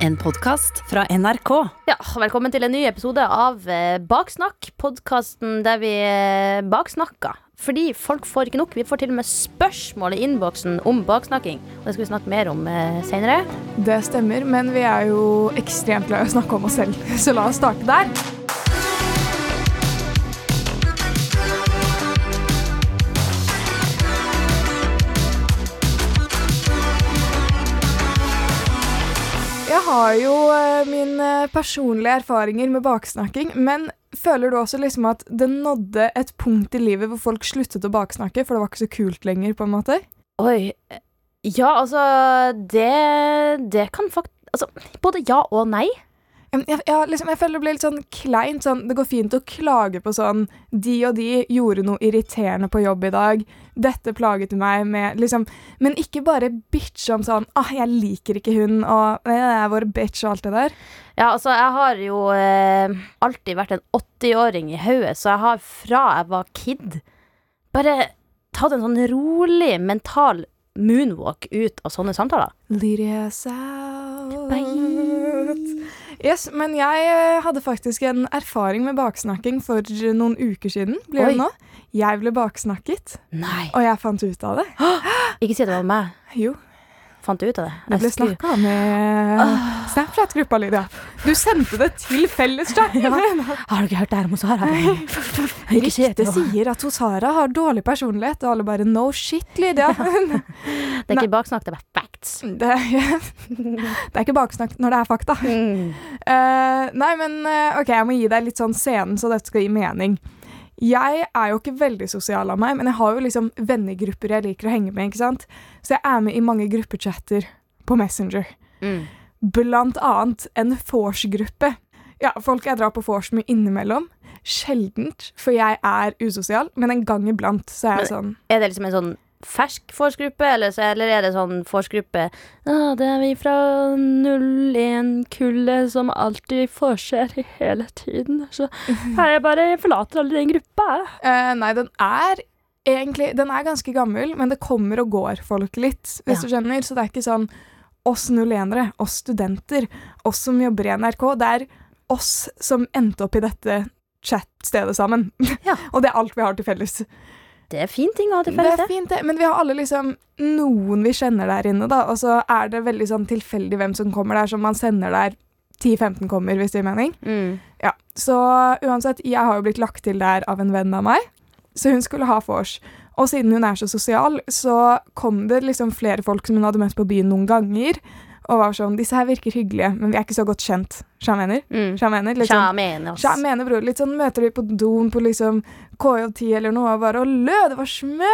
En podkast fra NRK. Ja, velkommen til en ny episode av eh, Baksnakk, podkasten der vi eh, baksnakker. Fordi folk får ikke nok. Vi får til og med spørsmål i innboksen om baksnakking. Og det skal vi snakke mer om senere seinere. Det stemmer, men vi er jo ekstremt glad i å snakke om oss selv, så la oss starte der. Har jo eh, mine personlige erfaringer med baksnakking, men føler du også liksom at det nådde et punkt i livet hvor folk sluttet å baksnakke, for det var ikke så kult lenger, på en måte? Oi. Ja, altså Det, det kan faktisk Altså, både ja og nei. Jeg, jeg, liksom, jeg føler det blir litt sånn kleint. Sånn, det går fint å klage på sånn De og de gjorde noe irriterende på jobb i dag. Dette plaget meg med liksom Men ikke bare bitche om sånn ah, 'Jeg liker ikke hun', og 'Jeg er vår bitch', og alt det der. Ja, altså, jeg har jo eh, alltid vært en 80-åring i hodet, så jeg har fra jeg var kid, bare tatt en sånn rolig mental moonwalk ut av sånne samtaler. Lydia South Yes, men jeg eh, hadde faktisk en erfaring med baksnakking for noen uker siden. Ble Oi. det nå? Jeg ble baksnakket, Nei. og jeg fant ut av det. Ikke si det var meg. Jo, Fant ut av det? det ble Jeg skulle- snakka med Snapchat-gruppa, Lydia. Du sendte det til felleschat. Har du ikke hørt det her om Sara? Ryktet sier at Sara har dårlig personlighet, og alle bare no shit, Lydia. Det er ikke baksnakk, det er bare facts. det, det er ikke baksnakk når det er fakta. Mm. Uh, nei, men eh, OK, jeg må gi deg litt sånn scenen, så dette skal gi mening. Jeg er jo ikke veldig sosial av meg, men jeg har jo liksom vennegrupper jeg liker å henge med. ikke sant? Så jeg er med i mange gruppechatter på Messenger. Mm. Blant annet en vors-gruppe. Ja, folk jeg drar på vors med innimellom. Sjeldent, for jeg er usosial, men en gang iblant så er jeg sånn Er det liksom en sånn fersk forsgruppe, eller, så, eller er det sånn forsgruppe ah, Det er vi fra 01-kullet som alltid forser hele tiden. Så jeg bare forlater aldri den gruppa. eh, Nei, den er egentlig Den er ganske gammel, men det kommer og går folk litt, hvis Ja. du skjønner. Så det er ikke sånn oss 01-ere, oss studenter, oss som jobber i NRK. Det er oss som endte opp i dette chat-stedet sammen. Ja. og det er alt vi har til felles. Det er fin ting å ha til Det er fint, det. Men vi har alle liksom noen vi kjenner der inne, da. Og så er det veldig sånn tilfeldig hvem som kommer der, som man sender der 10-15 kommer, hvis det gir mening. Mm. Ja, Så uansett, jeg har jo blitt lagt til der av en venn av meg, så hun skulle ha vors. Og siden hun er så sosial, så kom det liksom flere folk som hun hadde møtt på byen noen ganger, og var sånn Disse her virker hyggelige, men vi er ikke så godt kjent. Sja mener? Mm. Jeg mener? Sånn- Sjamen, ass. Skjønner jeg mener, bror. Litt sånn møter vi på doen på liksom KJ10 eller noe, og bare Å, lø, det var smø!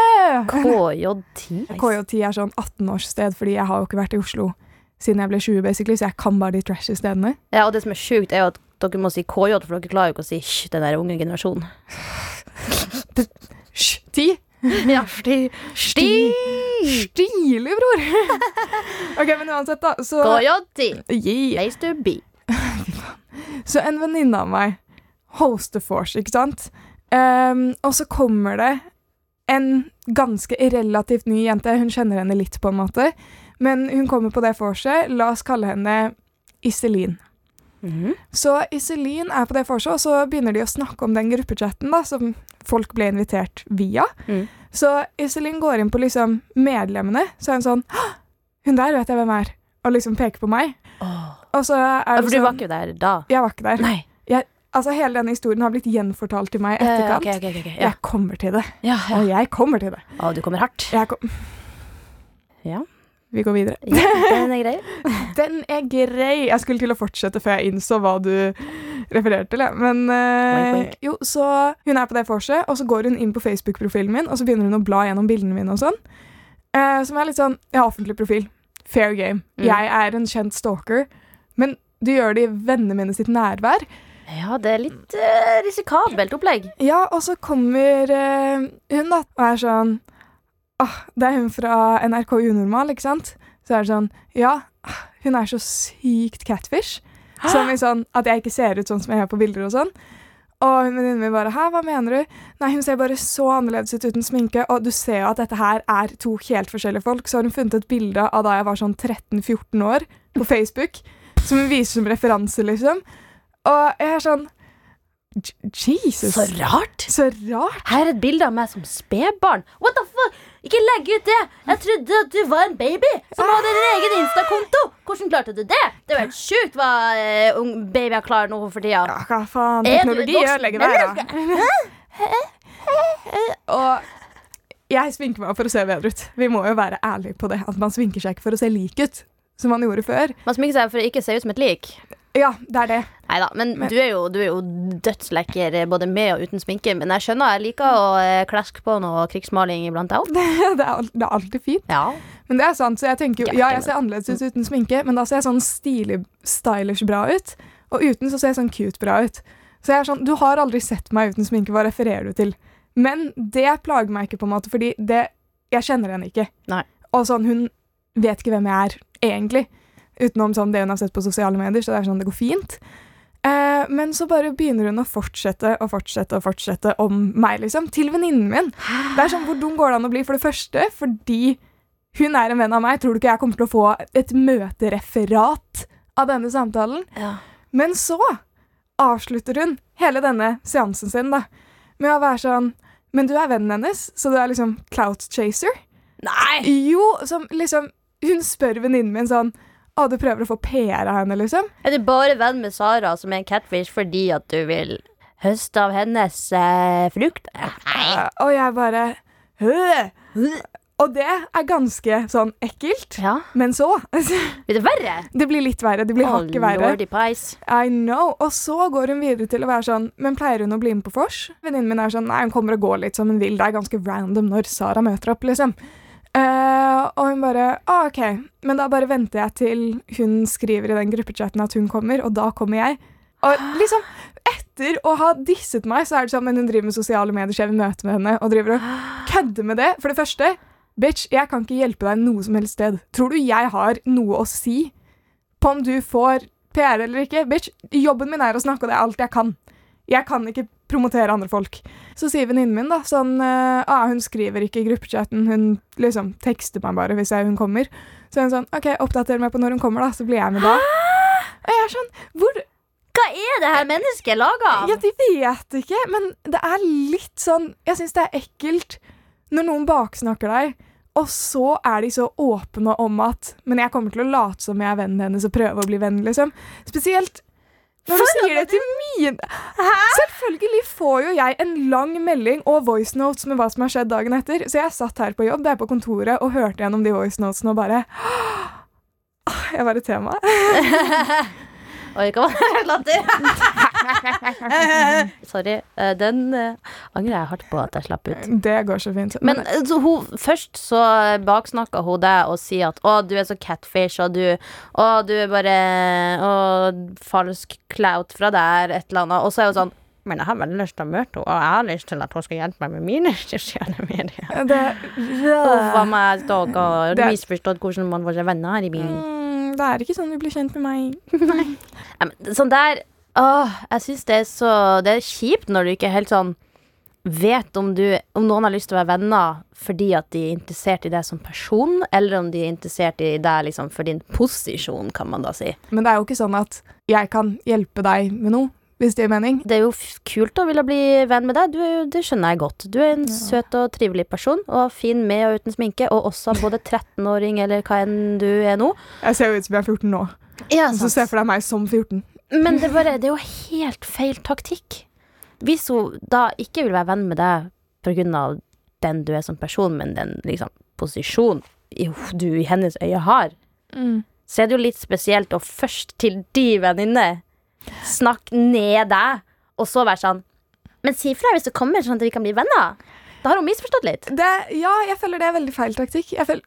KJ10. KJ10 er sånn 18-årssted, fordi jeg har jo ikke vært i Oslo siden jeg ble 20, basically, så jeg kan bare de trashy stedene. Ja, og det som er sjukt, er jo at dere må si KJ, for dere klarer jo ikke å si hysj, den der unge generasjonen. Hysj! Ti! Ja, sti... Sti- Stilig, bror! ok, men uansett, da. Så, KJ10. Yeah. Place to be. så en venninne av meg hoster vors, ikke sant? Um, og så kommer det en ganske relativt ny jente. Hun kjenner henne litt, på en måte. Men hun kommer på det vorset. La oss kalle henne Iselin. Mhm. Så Iselin er på det vorset, og så begynner de å snakke om den gruppechatten da, som folk ble invitert via. Mm. Så Iselin går inn på liksom medlemmene, så er hun sånn Hun der vet jeg hvem er, og liksom peker på meg. Oh. Og så er det for du sånn var ikke der da? Jeg var ikke der. Nei. Altså, hele denne historien har blitt gjenfortalt til meg i Eh, etterkant. ok, ok, ok, ok. Ja. Jeg kommer til det. Ja, ja. Og jeg kommer til det. Og du kommer hardt. Jeg kom Ja. Vi går videre. ja den er grei. Den er grei. Jeg skulle til å fortsette før jeg innså hva du refererte til. Men uh, jo, så hun er på det vorset, og så går hun inn på Facebook-profilen min, og så begynner hun å bla gjennom bildene mine og sånn. Uh, som er litt sånn Jeg har offentlig profil. Fair game. Mm. Jeg er en kjent stalker. Men du gjør det i vennene mine sitt nærvær. Ja, det er litt uh, risikabelt opplegg. Ja, og så kommer hun, da, og er sånn ah, Det er hun fra NRK Unormal, ikke sant? Så er det sånn Ja, hun er så sykt catfish. Som i sånn at jeg ikke ser ut sånn som jeg gjør på bilder og sånn. Og venninnen min bare 'Hæ, hva mener du?' Nei, hun ser bare så annerledes ut uten sminke, og du ser jo at dette her er to helt forskjellige folk. Så har hun funnet et bilde av da jeg var sånn 13-14 år, på Facebook. som hun viser som referanse, liksom. Og jeg er sånn Jesus. Så rart. Så rart. Her er et bilde av meg som spedbarn. What the fuck? Ikke legg ut det! Jeg trodde at du var en baby som hadde en egen Insta-konto. Hvordan klarte du det? Det er jo helt sjukt hva uh, ung babyer klarer nå for tida. Ja, hva faen. Teknologi ødelegger verden. Og jeg sminker meg for å se bedre ut. Vi må jo være ærlige på det. At man sminker seg ikke for å se lik ut, som man gjorde før. Man sminker seg for å ikke se ut som et lik. Ja, det er det. Nei da, men, Men- du, er jo, du er jo dødslekker eh, både med og uten sminke. Men jeg skjønner, jeg liker å eh, klaske på noe krigsmaling iblant, jeg òg. Det er, det er alltid fint. Ja. Men det er sant, så jeg tenker jo Ja, jeg ser annerledes ut uten sminke, men da ser jeg sånn stilig, stylish bra ut. Og uten så ser jeg sånn cute bra ut. Så jeg er sånn Du har aldri sett meg uten sminke, hva refererer du til? Men det plager meg ikke, på en måte, fordi det Jeg kjenner henne ikke. Nei. Og sånn, hun vet ikke hvem jeg er, egentlig. Utenom sånn det hun har sett på sosiale medier, så det er sånn det går fint. Eh, men så bare begynner hun å fortsette og fortsette og fortsette om meg, liksom. Til venninnen min. Det er sånn, Hvor dum går det an å bli? For det første fordi hun er en venn av meg. Tror du ikke jeg kommer til å få et møtereferat av denne samtalen? ja. Men så avslutter hun hele denne seansen sin da, med å være sånn Men du er vennen hennes, så du er liksom clout chaser? Nei! Jo, som liksom Hun spør venninnen min sånn Å, du prøver å få PR av henne, liksom? Er du bare venn med Sara, som er en catfish, fordi at du vil høste av hennes eh, frukt? Nei. Eh, og jeg bare «Hø!» Og det er ganske sånn ekkelt. Ja. Men så Blir det verre? Det blir litt verre. Det blir oh, hakket verre. lordy pies. I know. Og så går hun videre til å være sånn Men pleier hun å bli med på vors? Venninnen min er sånn Nei, hun kommer og går litt som hun vil. Det er ganske random når Sara møter opp, liksom. Eh, og hun bare ah, OK. Men da bare venter jeg til hun skriver i den gruppechatten at hun kommer, og da kommer jeg. Og liksom etter å ha disset meg, så er det sånn Men hun driver med sosiale medier, så jeg vil møte med henne, og driver og kødder med det. For det første, bitch, jeg kan ikke hjelpe deg noe som helst sted. Tror du jeg har noe å si på om du får PR eller ikke? Bitch, jobben min er å snakke, og det er alt jeg kan. Jeg kan ikke promotere andre folk. Så sier venninnen min da, sånn eh, ah, Hun skriver ikke i gruppechatten, hun liksom tekster meg bare hvis jeg, hun kommer. Så er hun sånn OK, oppdater meg på når hun kommer, da, så blir jeg med da. Og jeg er sånn Hvor Hva er det her mennesket laga av? Ja, de vet ikke, men det er litt sånn Jeg syns det er ekkelt når noen baksnakker deg, og så er de så åpne om at Men jeg kommer til å late som jeg er vennen hennes og prøve å bli venn, liksom. Spesielt sier det til mine Selvfølgelig får jo jeg en lang melding og voicenotes med hva som har skjedd dagen etter. Så jeg satt her på jobb, der på kontoret, og hørte gjennom de voicenotesene og bare Jeg var et tema. Oi, hva var det latter? Sorry. eh, Den eh, angrer jeg hardt på at jeg slapp ut. Det går så fint. Men Men så hun, først så baksnakka hun deg og sier at 'å, du er så catfish', og du, å, du er bare Å, falsk clout fra der, et eller annet. Og så er hun sånn men jeg har veldig lyst til å møte henne, og jeg har lyst til at hun skal hjelpe meg med mine sosiale medier. det, Uff a meg, stakkar. Det- Misforstått hvordan man får seg venner her i bilen. Mm, det er ikke sånn du blir kjent med meg. Nei, Sånn der Åh, jeg syns det er så Det er kjipt når du ikke helt sånn vet om, du, om noen har lyst til å være venner fordi at de er interessert i deg som person, eller om de er interessert i deg liksom for din posisjon, kan man da si. Men det er jo ikke sånn at jeg kan hjelpe deg med noe, hvis det gir mening. Det er jo kult å ville bli venn med deg, du det skjønner jeg godt. Du er en søt og trivelig person, og fin med og uten sminke, og også både 13-åring eller hva enn du er nå. Jeg ser jo ut som jeg er 14 nå, Ja, så se for deg meg som 14. Men det, bare, det er jo helt feil taktikk. Hvis hun da ikke vil være venn med deg pga. den du er som person, men den liksom, posisjonen du i hennes øye har, så er det jo litt spesielt å først til de venninne snakke ned deg, og så være sånn Men si fra hvis du kommer, sånn at vi kan bli venner. Da har hun misforstått litt. Det, ja, jeg føler det er veldig feil taktikk. Føler,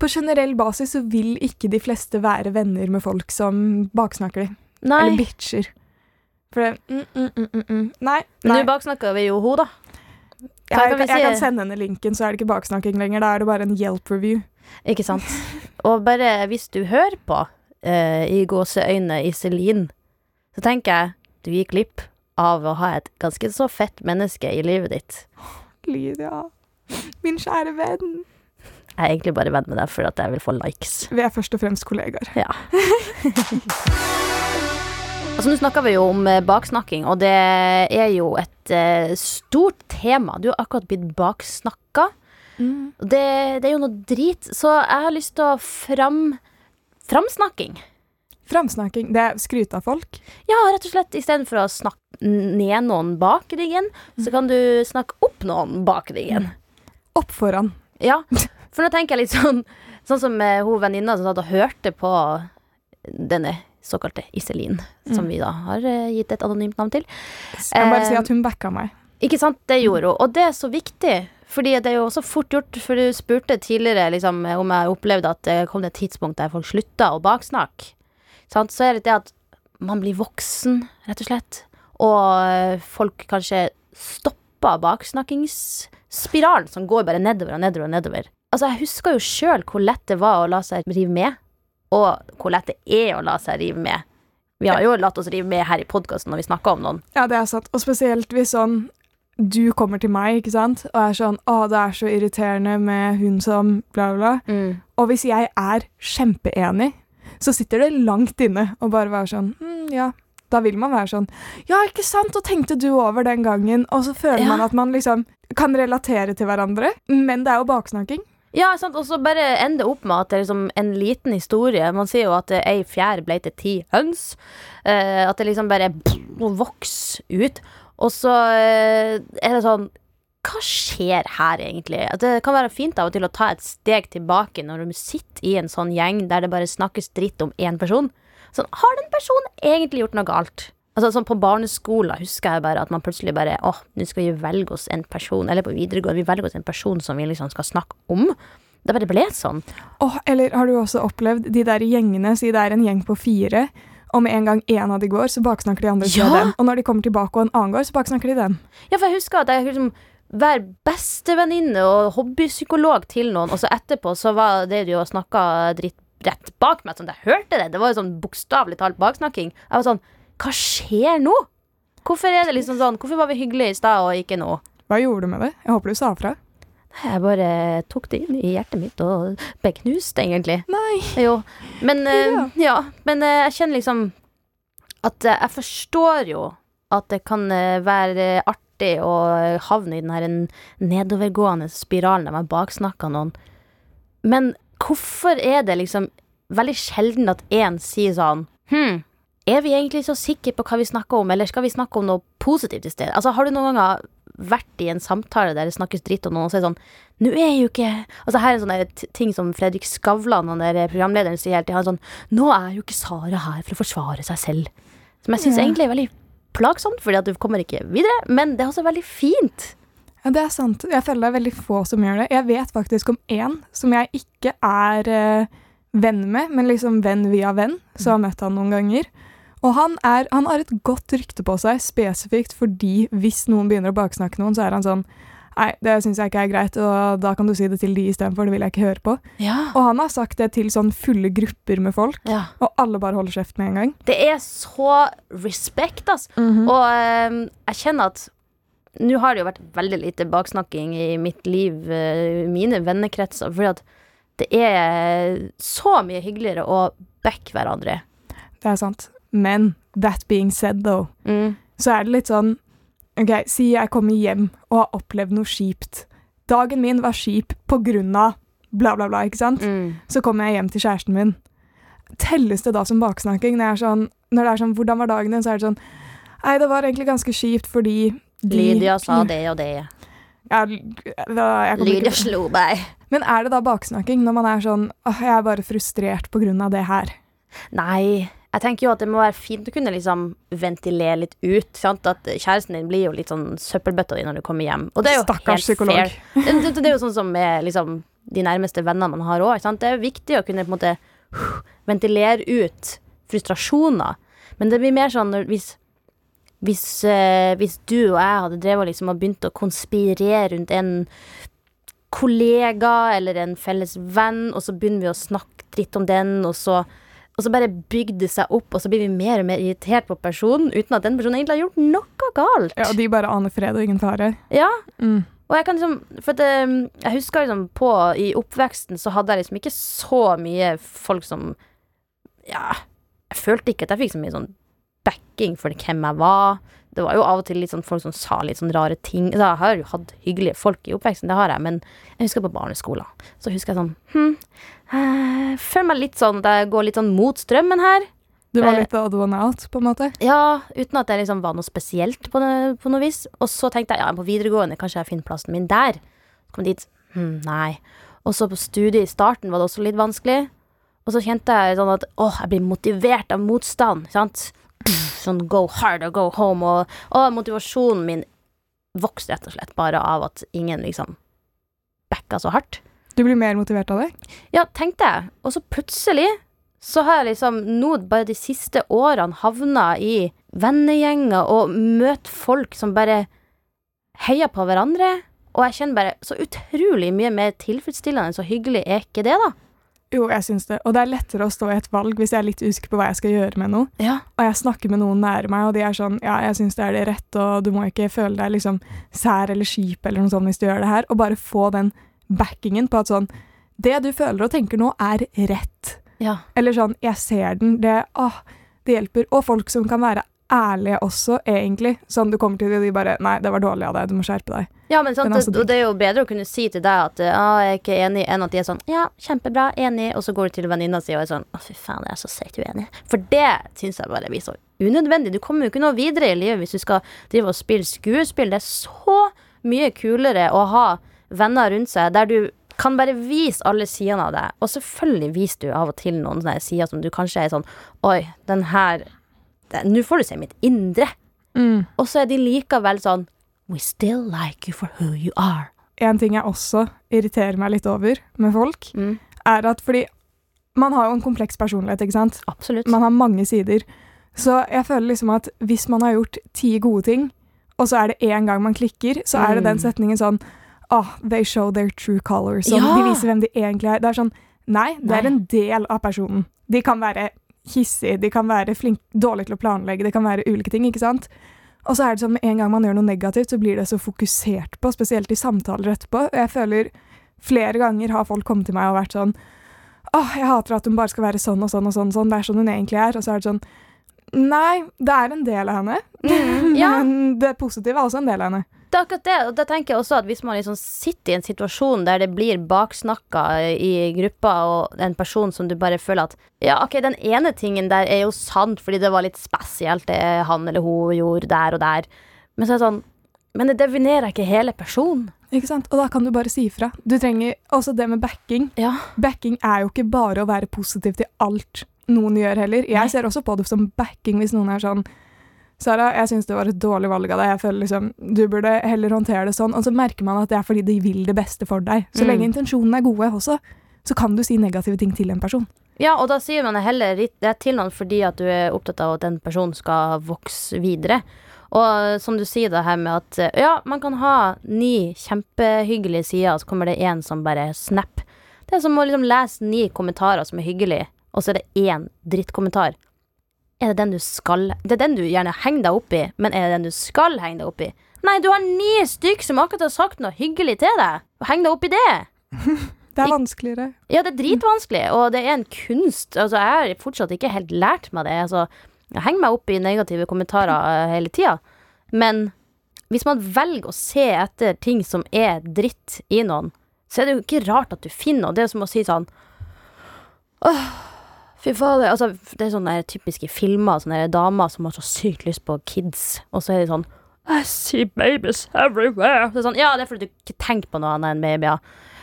på generell basis så vil ikke de fleste være venner med folk som baksnakker dem. Eller bitcher. For det mm, mm, mm, mm, mm. Nei. Men nei. nå baksnakka vi jo hun, da. Jeg, kan jeg, vi jeg kan sende henne linken, så er det ikke baksnakking lenger. Da er det bare en Yelp-review. Ikke sant? Og bare hvis du hører på uh, i gåseøyne Iselin, så tenker jeg du gikk glipp av å ha et ganske så fett menneske i livet ditt. Lydia. Min kjære venn. Jeg er egentlig bare venn med deg for at jeg vil få likes. Vi er først og fremst kollegaer. Ja. Altså, Nå snakker vi jo om eh, baksnakking, og det er jo et uh, stort tema. Du har akkurat blitt baksnakka. Mm. Det, det er jo noe drit, så jeg har lyst til å fram Framsnakking. Framsnakking, det er skryte av folk. Ja, rett og slett istedenfor å snakke ned noen bak ryggen, så kan du snakke opp noen bak ryggen. Opp foran. Ja, for nå tenker jeg litt sånn Sånn som eh, hun venninna som satt og hørte på denne såkalte Iselin, som Mm. vi da har eh, gitt et anonymt navn til. Jeg må bare si Eh, at hun backa meg. Ikke sant, det gjorde hun. Og det er så viktig. Fordi det er jo også fort gjort, for du spurte tidligere liksom, om jeg opplevde at det kom et tidspunkt der folk slutta å baksnakke. Så er det det at man blir voksen, rett og slett. Og eh, folk kanskje stopper baksnakkingsspiralen som går bare nedover og nedover og nedover. Altså, jeg husker jo sjøl hvor lett det var å la seg rive med, og hvor lett det er å la seg rive med. Vi har jo latt oss rive med her i podkasten når vi snakker om noen. Ja, det er sant. Og spesielt hvis sånn du kommer til meg, ikke sant, og er sånn 'Å, det er så irriterende med hun som bla, bla, bla'. Og hvis jeg er kjempeenig, så sitter det langt inne og bare være sånn mm, ja. Da vil man være sånn Ja, ikke sant, og tenkte du over den gangen? Og så føler Ja. man at man liksom kan relatere til hverandre, men det er jo baksnakking. Ja, sant, og så bare ender opp med at det er liksom en liten historie. Man sier jo at ei fjær ble til ti høns. Eh, at det liksom bare vokser ut. Og så eh, er det sånn Hva skjer her, egentlig? At det kan være fint av og til å ta et steg tilbake når du sitter i en sånn gjeng der det bare snakkes dritt om én person. Sånn, har den personen egentlig gjort noe galt? Altså sånn På barneskolen husker jeg bare at man plutselig bare åh, nå skal vi velge oss en person, eller på videregående, vi velger oss en person som vi liksom skal snakke om. Det bare ble sånn. Åh, eller har du også opplevd de der gjengene, si det er en gjeng på fire, og med en gang én av de går, så baksnakker de andre Ja! den. Og når de kommer tilbake og en annen går, så baksnakker de den. Ja, for jeg husker at jeg liksom være bestevenninne og hobbypsykolog til noen, og så etterpå så var det jo snakka dritt rett bak meg, sånn jeg hørte det. Det var jo sånn bokstavelig talt baksnakking. Jeg var sånn Hva skjer nå? Hvorfor er det liksom sånn Hvorfor var vi hyggelige i stad og ikke nå? Hva gjorde du med det? Jeg håper du sa fra. Jeg bare tok det inn i hjertet mitt og ble knust, egentlig. Nei. Jo. Men, eh, Ja. ja. men eh, jeg kjenner liksom at eh, jeg forstår jo at det kan være artig å havne i den her nedovergående spiralen der man baksnakker noen. Men hvorfor er det liksom veldig sjelden at én sier sånn Hm, er vi egentlig så sikre på hva vi snakker om, eller skal vi snakke om noe positivt i stedet? Altså, har du noen ganger vært i en samtale der det snakkes dritt om noen, og så er det sånn Nå er jo ikke Altså, her er en sånn ting som Fredrik Skavlan, han der programlederen, sier hele tida. Sånn Nå er jo ikke Sara her for å forsvare seg selv. Som jeg syns Ja. egentlig er veldig plagsomt, fordi at du kommer ikke videre, men det er også veldig fint. Ja, det er sant. Jeg føler det er veldig få som gjør det. Jeg vet faktisk om én som jeg ikke er eh, venn med, men liksom venn via venn, så har møtt han noen ganger. Og han, er, han har et godt rykte på seg, spesifikt fordi hvis noen begynner å baksnakke noen, så er han sånn Nei, det syns jeg ikke er greit, og da kan du si det til de istedenfor. Det vil jeg ikke høre på. Ja. Og han har sagt det til sånn fulle grupper med folk, ja. og alle bare holder kjeft med en gang. Det er så respekt, ass. Og eh, jeg kjenner at nå har det jo vært veldig lite baksnakking i mitt liv, eh, mine vennekretser, fordi at det er så mye hyggeligere å backe hverandre. Det er sant. Men that being said, though, Mm. så er det litt sånn Ok, si jeg kommer hjem og har opplevd noe kjipt. Dagen min var kjip på grunn av bla, bla, bla, ikke sant? Mm. Så kommer jeg hjem til kjæresten min. Telles det da som baksnakking? Når, sånn, når det er sånn 'Hvordan var dagen din?' så er det sånn Nei, det var egentlig ganske kjipt fordi de- Lydia sa det og det. Ja, da, kommer ikke- Lydia slo meg. Men er det da baksnakking når man er sånn Åh, jeg er bare frustrert på grunn av det her. Nei. Jeg tenker jo at det må være fint å kunne liksom ventilere litt ut. Sant? At kjæresten din blir jo litt sånn søppelbøtta di når du kommer hjem. Og det er jo Stakkars helt psykolog. fair. Det, det, det er jo sånn som med liksom, de nærmeste vennene man har òg. Det er viktig å kunne på en måte ventilere ut frustrasjoner. Men det blir mer sånn hvis, hvis, uh, hvis du og jeg hadde drevet liksom, og begynt å konspirere rundt en kollega eller en felles venn, og så begynner vi å snakke dritt om den, og så, og så bare bygde det seg opp, og så blir vi mer og mer irritert på personen uten at den personen egentlig har gjort noe galt. Ja, og de bare aner fred og ingen fare. Ja, Mm. og jeg kan liksom For at, eh, jeg husker liksom på I oppveksten så hadde jeg liksom ikke så mye folk som Ja, jeg følte ikke at jeg fikk så mye sånn backing for hvem jeg var. Det var jo av og til litt sånn folk som sa litt sånn rare ting. Så jeg har jo hatt hyggelige folk i oppveksten, det har jeg, men jeg husker på barneskolen. Så husker jeg sånn Hm, jeg føler meg litt sånn at jeg går litt sånn mot strømmen her. Du var Eh, litt odd one out, på en måte. Ja, uten at det liksom var noe spesielt på, det, på noe vis. Og så tenkte jeg ja, på videregående kanskje jeg finner plassen min der. Kom dit. Hm, nei. Og så på studiet i starten var det også litt vanskelig. Og så kjente jeg sånn at åh, jeg blir motivert av motstand. Sant? Sånn go hard or go home. Og, og motivasjonen min vokste rett og slett bare av at ingen liksom backa så hardt. Du blir mer motivert av det? Ja, tenkte jeg. Og så plutselig så har jeg liksom nå bare de siste årene havna i vennegjenger og møtt folk som bare heier på hverandre. Og jeg kjenner bare så utrolig mye mer tilfredsstillende og hyggelig er ikke det, da. Jo, jeg syns det. Og det er lettere å stå i et valg hvis jeg er litt usikker på hva jeg skal gjøre med noe. Ja. Og jeg snakker med noen nære meg, og de er sånn Ja, jeg syns det er det rett, og du må ikke føle deg liksom sær eller skip eller noe sånt hvis du gjør det her. Og bare få den backingen på at sånn Det du føler og tenker nå, er rett. Ja. Eller sånn Jeg ser den. Det Åh, det hjelper. Og folk som kan være ærlige også, egentlig. Sånn du kommer til det, og de bare Nei, det var dårlig av deg, du må skjerpe deg. Ja, men sant, det, og det er jo bedre å kunne si til deg at ah, 'jeg er ikke enig', enn at de er sånn 'ja, kjempebra, enig', og så går du til venninna si og er sånn 'å, fy faen, jeg er så sykt uenig'. For det syns jeg bare blir så unødvendig. Du kommer jo ikke noe videre i livet hvis du skal drive og spille skuespill. Det er så mye kulere å ha venner rundt seg der du kan bare vise alle sidene av deg. Og selvfølgelig viser du av og til noen sider som du kanskje er sånn 'oi, den her Nå får du se mitt indre'. Og så er de likevel sånn We still like you for who you are. En ting jeg også irriterer meg litt over med folk, Mm. er at fordi man har jo en kompleks personlighet, ikke sant? Absolutt. Man har mange sider. Så jeg føler liksom at hvis man har gjort ti gode ting, og så er det én gang man klikker, så er det den Mm. setningen sånn Oh, they show their true colors. Sånn, Ja! De viser hvem de egentlig er. Det er sånn Nei, det Nei. er en del av personen. De kan være hissige, de kan være flink, dårlige til å planlegge, det kan være ulike ting, ikke sant? Og så er det sånn med en gang man gjør noe negativt, så blir det så fokusert på, spesielt i samtaler etterpå. Jeg føler flere ganger har folk kommet til meg og vært sånn Åh, jeg hater at hun bare skal være sånn og sånn og sånn, og sånn. det er sånn hun egentlig er. Og så er det sånn Nei, det er en del av henne. Mm, ja. Men det positive er også en del av henne. Det er akkurat det. Og da tenker jeg også at hvis man liksom sitter i en situasjon der det blir baksnakka i gruppa, og en person som du bare føler at Ja, ok, den ene tingen der er jo sant fordi det var litt spesielt det han eller hun gjorde der og der, men så er det sånn Men det definerer ikke hele personen. Ikke sant? Og da kan du bare si ifra. Du trenger også det med backing. Ja. Backing er jo ikke bare å være positiv til alt noen gjør heller. Jeg Nei. ser også på det som backing hvis noen er sånn Sara, jeg syns det var et dårlig valg av deg. Jeg føler liksom, Du burde heller håndtere det sånn. Og så merker man at det er fordi de vil det beste for deg. Så Mm. lenge intensjonene er gode også, så kan du si negative ting til en person. Ja, og da sier man heller ritt- det til noen fordi at du er opptatt av at den personen skal vokse videre. Og som du sier det her med at ja, man kan ha ni kjempehyggelige sider, og så kommer det én som bare snap. Det er som å liksom lese ni kommentarer som er hyggelige, og så er det én drittkommentar. Er det den du skal Det er den du gjerne henger deg opp i, men er det den du skal henge deg opp i? Nei, du har ni stykk som akkurat har sagt noe hyggelig til deg. Heng deg opp i det. Det er vanskeligere. Ja, det er dritvanskelig, og det er en kunst. Altså, jeg har fortsatt ikke helt lært meg det. Altså, jeg henger meg opp i negative kommentarer eh, hele tida. Men hvis man velger å se etter ting som er dritt i noen, så er det jo ikke rart at du finner noe. Det er som å si sånn Åh, fy fader. Altså, det er sånne typiske filmer, sånne damer som har så sykt lyst på kids, og så er de sånn I see babies everywhere. Så det sånn, ja, det er fordi du ikke tenker på noe annet enn babyer.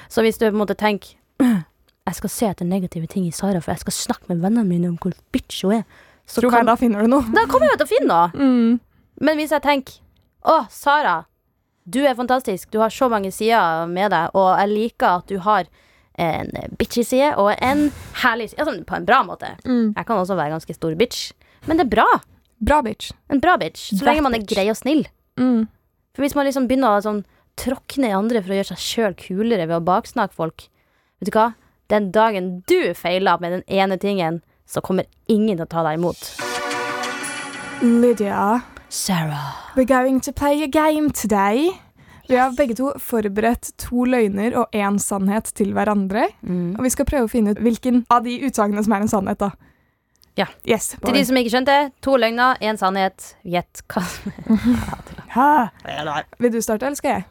Så hvis du på en måte tenker Jeg skal se etter negative ting i Sara, for jeg skal snakke med vennene mine om hvor bitch hun er. Så Tror kan, da finner du noe. da kommer jeg til å finne noe. Mm. Men hvis jeg tenker Å, Sara, du er fantastisk. Du har så mange sider med deg, og jeg liker at du har en bitchy side og en herlig side. Altså, på en bra måte. Mm. Jeg kan også være ganske stor bitch. Men det er bra. Bra bitch. En bra bitch. Så lenge man er grei og snill. Mm. For hvis man liksom begynner å sånn, tråkke ned andre for å gjøre seg sjøl kulere ved å baksnakke folk Vet du hva? Den dagen du feiler med den ene tingen, så kommer ingen til å ta deg imot. Lydia, Sarah. we're going to play a game today. Vi har begge to forberedt to løgner og én sannhet til hverandre. Mm. Og vi skal prøve å finne ut hvilken av de utsagnene som er en sannhet. da. Ja. Yes, Til de som ikke skjønte, to løgner, én sannhet. Gjett hva Vil du starte, eller skal jeg?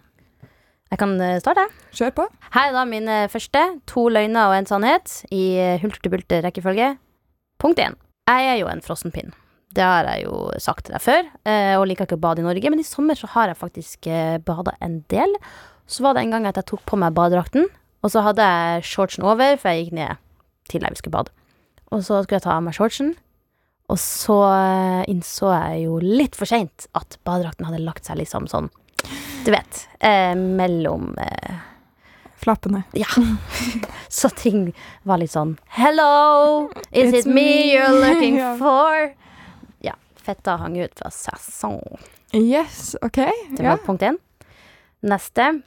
Jeg kan eh, starte. Kjør på. Her er da mine første. To løgner og en sannhet i eh, hulter-til-bulter rekkefølge. Punkt én. Jeg er jo en frossenpinn. Det har jeg jo sagt til deg før, eh, og liker ikke å bade i Norge, men i sommer så har jeg faktisk bada en del. Så var det en gang at jeg tok på meg badedrakten, og så hadde jeg shortsen over, for jeg gikk ned til jeg skulle bade. Og så skulle jeg ta av meg shortsen, og så eh, innså jeg jo litt for seint at badedrakten hadde lagt seg liksom sånn, du vet, eh, mellom eh, Flappene. Ja. Så ting var litt sånn Hello, is It's it me me. you're looking for? Fetta hang ut fra sesong. Yes, OK. Det Ja. punkt én. Neste.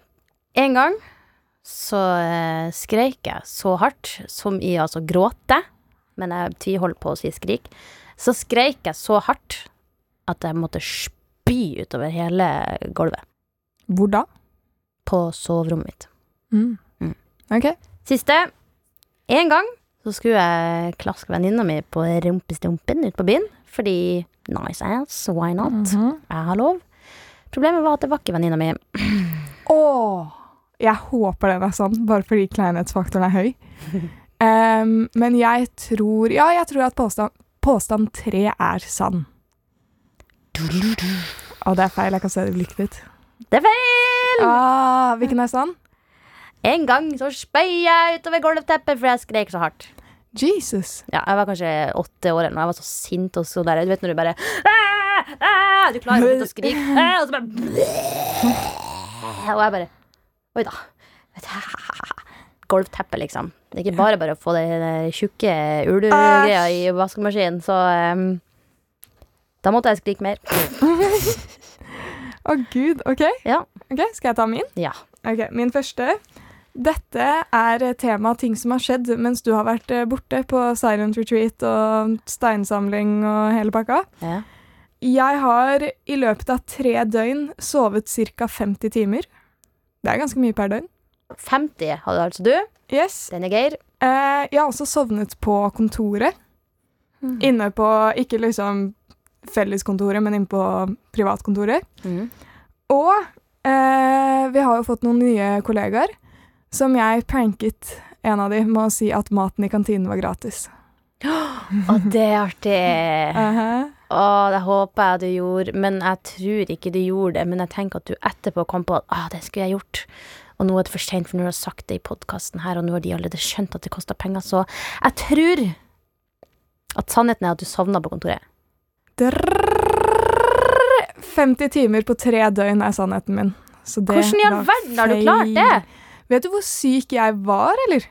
En gang så eh, skreik jeg så hardt, som i altså gråte, men jeg tviholder på å si skrik, så skreik jeg så hardt at jeg måtte spy utover hele gulvet Hvor da? på soverommet mitt. Mm. Mm. OK. Siste. En gang så skulle jeg klaske venninna mi på rumpestumpen ute på byen, fordi nice ass, why not? Mhm. Jeg har lov. Problemet var at det var ikke venninna mi. Åh, jeg håper den er sann, bare fordi kleinhetsfaktoren er høy. um, men jeg tror Ja, jeg tror at påstand, påstand tre er sann. Å, det er feil. Jeg kan se det i blikket ditt. Det er feil! Ah, hvilken er sann? En gang så spøy jeg utover gulvteppet fordi jeg skrek så hardt. Jesus. Ja, jeg var kanskje åtte år eller noe. Jeg var så sint og så der. Du vet når du bare aah, aah, Du klarer ikke å skrike, «Ah!» og så bare Og jeg bare Oi da. Vet Gulvteppe, liksom. Det er ikke bare bare å få den tjukke ulugreia i vaskemaskinen, så um, Da måtte jeg skrike mer. Å, gud. OK. Ja. Ok, Skal jeg ta min? Ja. Okay, Min første. Dette er tema ting som har skjedd mens du har vært eh, borte på silent retreat og steinsamling og hele pakka. ja. Jeg har i løpet av tre døgn sovet ca. 50 timer. Det er ganske mye per døgn. 50 hadde altså du. Yes. Den er Geir. Eh, jeg har også sovnet på kontoret. Inne på ikke liksom felleskontoret, men inne på privatkontoret. Mm. Og eh, vi har jo fått noen nye kollegaer som jeg pranket en av dem med å si at maten i kantinen var gratis. Å, det er artig. Uh -huh. oh, det håper jeg du gjorde, men jeg tror ikke du gjorde det. Men jeg tenker at du etterpå kom på at ah, det skulle jeg gjort. Og nå er det for seint, for nå har du sagt det i podkasten her, og nå har de allerede skjønt at det koster penger, så jeg tror at sannheten er at du sovna på kontoret. Drrr, 50 timer på tre døgn er sannheten min. Så det Hvordan i all verden har du klart det? Vet du hvor syk jeg var, eller?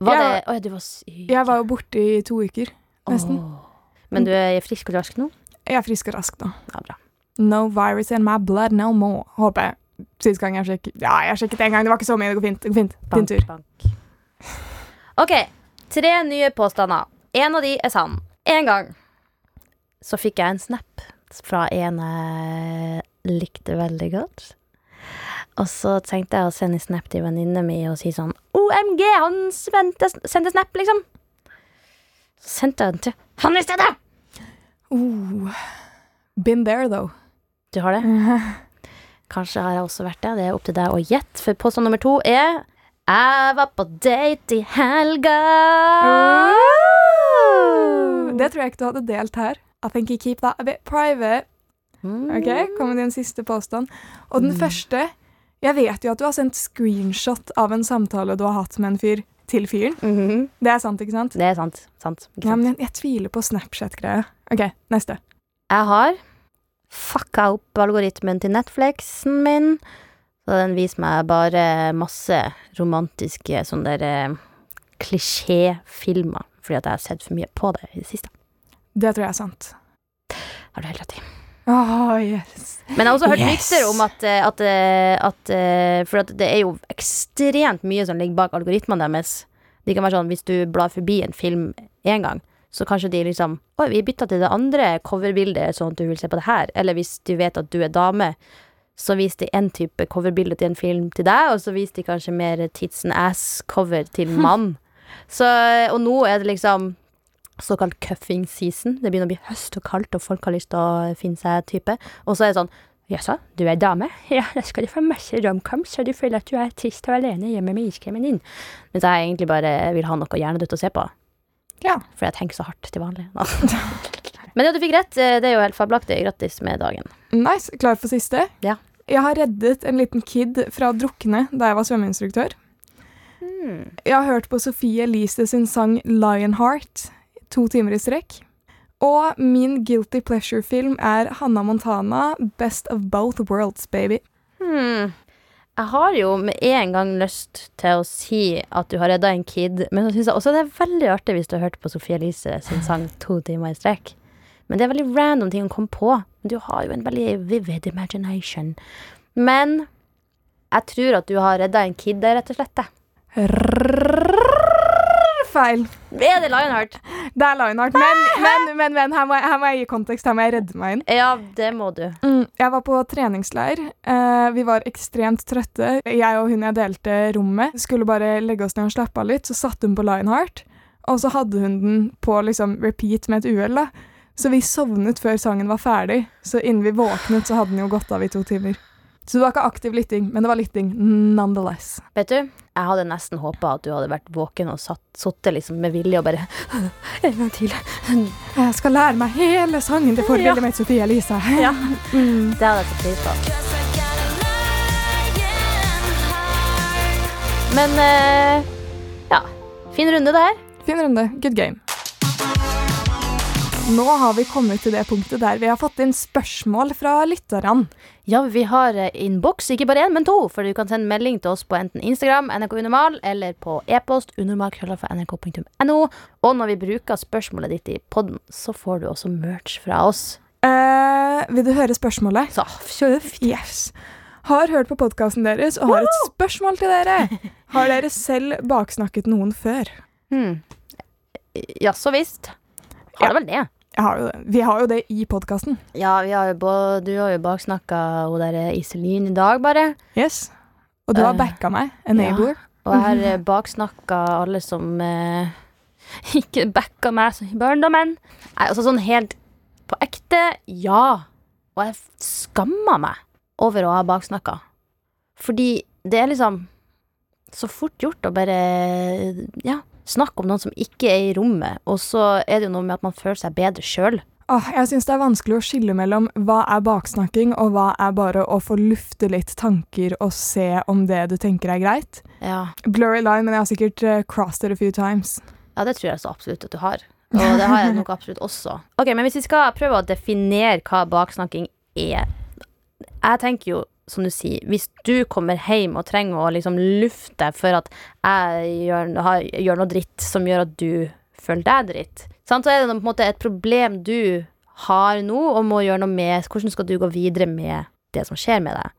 Var Jeg- det Å ja, du var syk. Jeg var jo borte i to uker, nesten. Oh. Men du er frisk og rask nå? Jeg er frisk og rask nå. Ja, bra. No virus in my blood no more. Håper jeg. Sist gang jeg sjekket Ja, jeg sjekket en gang. Det var ikke så mye. Det går fint. Det går fint. Din Bank, tur. bank. OK. Tre nye påstander. En av de er sann. En gang så fikk jeg en snap fra en jeg likte veldig godt. Og så tenkte jeg å sende snap til venninna mi og si sånn OMG, han sendte, sendte snap, liksom. Så sendte jeg den til han i stedet! Uh. Been there, though. Du har det? Kanskje har jeg også vært det. Det er opp til deg å gjette. For påstand nummer to er Jeg var på date i helga. Det tror jeg ikke du hadde delt her. I think you keep that a bit private. Ok, kommer din siste påstand. Og den Mm. første Jeg vet jo at du har sendt screenshot av en samtale du har hatt med en fyr, til fyren. Mhm. Det er sant, ikke sant? Det er sant. sant, ikke Ja, men jeg, jeg tviler på Snapchat-greia. OK, neste. Jeg har fucka opp algoritmen til Netflixen min. Så den viser meg bare masse romantiske sånne der eh, klisjéfilmer. Fordi at jeg har sett for mye på det i det siste. Det tror jeg er sant. Har du helt rett i. Åh, yes. Men jeg har også hørt Yes. rykter om at, eh, at, eh, at eh, For at det er jo ekstremt mye som ligger bak algoritmene deres. De kan være sånn, Hvis du blar forbi en film én gang, så kanskje de liksom Oi, vi bytta til det andre coverbildet, sånn at du vil se på det her. Eller hvis du vet at du er dame, så viser de en type coverbilde til en film til deg, og så viser de kanskje mer tits and ass-cover til mann. Så, og nå er det liksom såkalt cuffing season. Det begynner å bli høst og kaldt, og folk har lyst til å finne seg type. Og så er det sånn Jaså, du er dame? Ja, da skal du få masse romcoms, så du føler at du er trist og alene hjemme med iskremen din. Mens jeg egentlig bare vil ha noe hjernedødt å se på. Ja. For jeg tenker så hardt til vanlig. Men ja, du fikk rett. Eh, Det er jo helt fabelaktig. Grattis med dagen. Nice. Klar for siste? Ja. Jeg har reddet en liten kid fra å drukne da jeg var svømmeinstruktør. Hmm. Jeg har hørt på Sofie Elise sin sang Lionheart to timer i strekk. Og min guilty pleasure-film er Hanna Montana, Best of Both Worlds, baby. Hmm. Jeg har jo med en gang lyst til å si at du har redda en kid, men så syns jeg også det er veldig artig hvis du har hørt på Sofie Elise sin sang to timer i strekk. Men det er veldig random ting hun kom på. Du har jo en veldig vivid imagination. Men jeg tror at du har redda en kid rett og slett. Feil. Er det Lionheart? Det er Lionheart. Men, men, men, men her, må jeg, her må jeg gi kontekst. Her må jeg redde meg inn. Ja, det må du. Mm, jeg var på treningsleir. Uh, vi var ekstremt trøtte. Jeg og hun jeg delte rommet, skulle bare legge oss ned og slappe av litt. Så satte hun på Lionheart, og så hadde hun den på liksom repeat med et uhell. Så vi sovnet før sangen var ferdig. Så innen vi våknet, så hadde den jo gått av i to timer. Så det var ikke aktiv lytting, men det var lytting nonetheless. Vet du, jeg hadde nesten håpa at du hadde vært våken og satt, sittet liksom med vilje og bare En gang til. Jeg skal lære meg hele sangen til forbildet Ja. mitt, Sofie Elise. Ja. Mm. Det hadde jeg satt pris på. Men uh, ja. Fin runde det her. Fin runde. Good game. Nå har vi kommet til det punktet der vi har fått inn spørsmål fra lytterne. Ja, vi har eh, innboks, ikke bare én, men to. For du kan sende melding til oss på enten Instagram, NRK Unormal, eller på e-post unormal.nrk.no. Og når vi bruker spørsmålet ditt i podden, så får du også merch fra oss. Uh, vil du høre spørsmålet? Så kjøft. Yes. Har hørt på podkasten deres og har et spørsmål til dere. Har dere selv baksnakket noen før? Hmm. Ja, så visst. Har Ja. det vel det. Har jo. Vi har jo det i podkasten. Ja, vi har både, du har jo baksnakka hun der Iselin i dag, bare. Yes. Og du har Eh, backa meg. Enabler. Og jeg har eh, baksnakka alle som eh, ikke backa meg som i barndommen. Nei, altså sånn helt på ekte, ja. Og jeg skammer meg over å ha baksnakka. Fordi det er liksom så fort gjort å bare ja, snakke om noen som ikke er i rommet, og så er det jo noe med at man føler seg bedre sjøl. Ah, jeg syns det er vanskelig å skille mellom hva er baksnakking, og hva er bare å få lufte litt tanker og se om det du tenker er greit. Ja. Blurry line, men jeg har sikkert eh, crossed it a few times. Ja, det tror jeg så absolutt at du har. Og det har jeg nok absolutt også. Ok, Men hvis vi skal prøve å definere hva baksnakking er Jeg tenker jo, som du sier, hvis du kommer hjem og trenger å liksom lufte for at jeg gjør, har, gjør noe dritt som gjør at du føler deg dritt, så er det på en måte et problem du har nå og må gjøre noe med. Hvordan skal du gå videre med det som skjer med deg?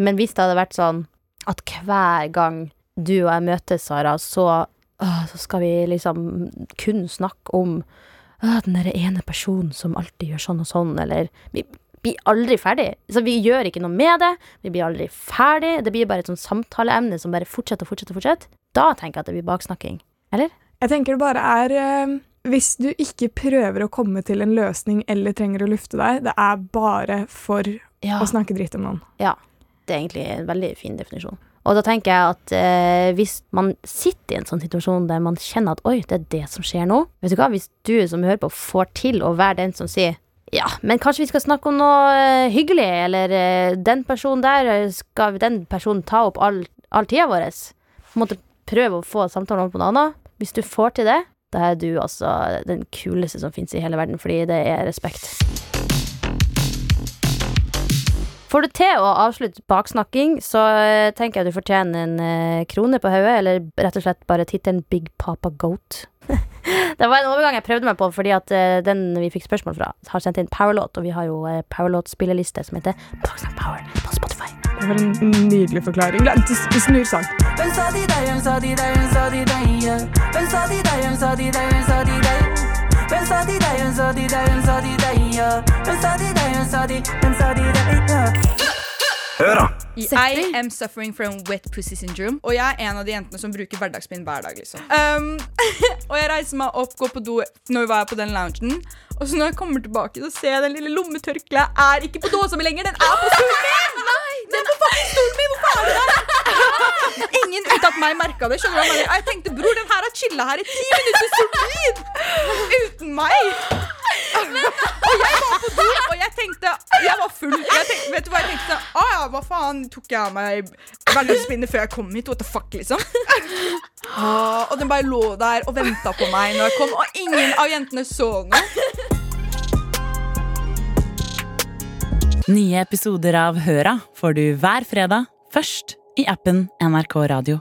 Men hvis det hadde vært sånn at hver gang du og jeg møtes, Sara, så øh, så skal vi liksom kun snakke om øh, den der ene personen som alltid gjør sånn og sånn, eller blir aldri ferdig. Så vi gjør ikke noe med det. Vi blir aldri ferdig. Det blir bare et sånn samtaleemne som bare fortsetter og fortsetter. fortsetter. Da tenker jeg at det blir baksnakking. Eller? Jeg tenker det bare er eh, Hvis du ikke prøver å komme til en løsning eller trenger å lufte deg, det er bare for Ja. å snakke dritt om noen. Ja. Det er egentlig en veldig fin definisjon. Og da tenker jeg at eh, hvis man sitter i en sånn situasjon der man kjenner at oi, det er det som skjer nå Vet du hva, hvis du som hører på får til å være den som sier ja, men kanskje vi skal snakke om noe eh, hyggelig, eller eh, den personen der, eh, skal den personen ta opp all, all tida vår? På en prøve å få samtalen over på noe annet. Hvis du får til det, da er du altså den kuleste som finnes i hele verden, fordi det er respekt. Får du til å avslutte baksnakking, så tenker jeg du fortjener en krone på hodet, eller rett og slett bare tittelen Big Papa Goat. Det var en overgang jeg prøvde meg på, fordi at uh, den vi fikk spørsmål fra, har sendt inn Powerlåt, og vi har jo uh, Powerlåt-spilleliste som heter Baksnakk Power på Spotify. Det var en nydelig forklaring. Det Snur sang. Hør da! Setter. I am suffering from wet pussy syndrome. Og jeg er en av de jentene som bruker hverdagsbind hver dag. liksom um, Og jeg reiser meg opp, går på do når vi var på den loungen. Og så når jeg kommer tilbake, så ser jeg den lille lommetørkleet er ikke på dåsa mi lenger. Den er på stolen min! Den er på fucking stolen min! Hvorfor er den? Ingen unntatt meg merka det. skjønner du jeg tenkte, bror, den her har chilla her i ti minutter solid! Uten meg. Og jeg var på do, og jeg tenkte Jeg var full. Jeg tenkte, vet du hva jeg tenkte? Å ja, hva faen tok jeg av meg hverdagsbindet før jeg kom hit? What the fuck, liksom? Ah, og den bare lå der og venta på meg når jeg kom, og ingen av jentene så noe. Nye episoder av Høra får du hver fredag, først i appen NRK Radio.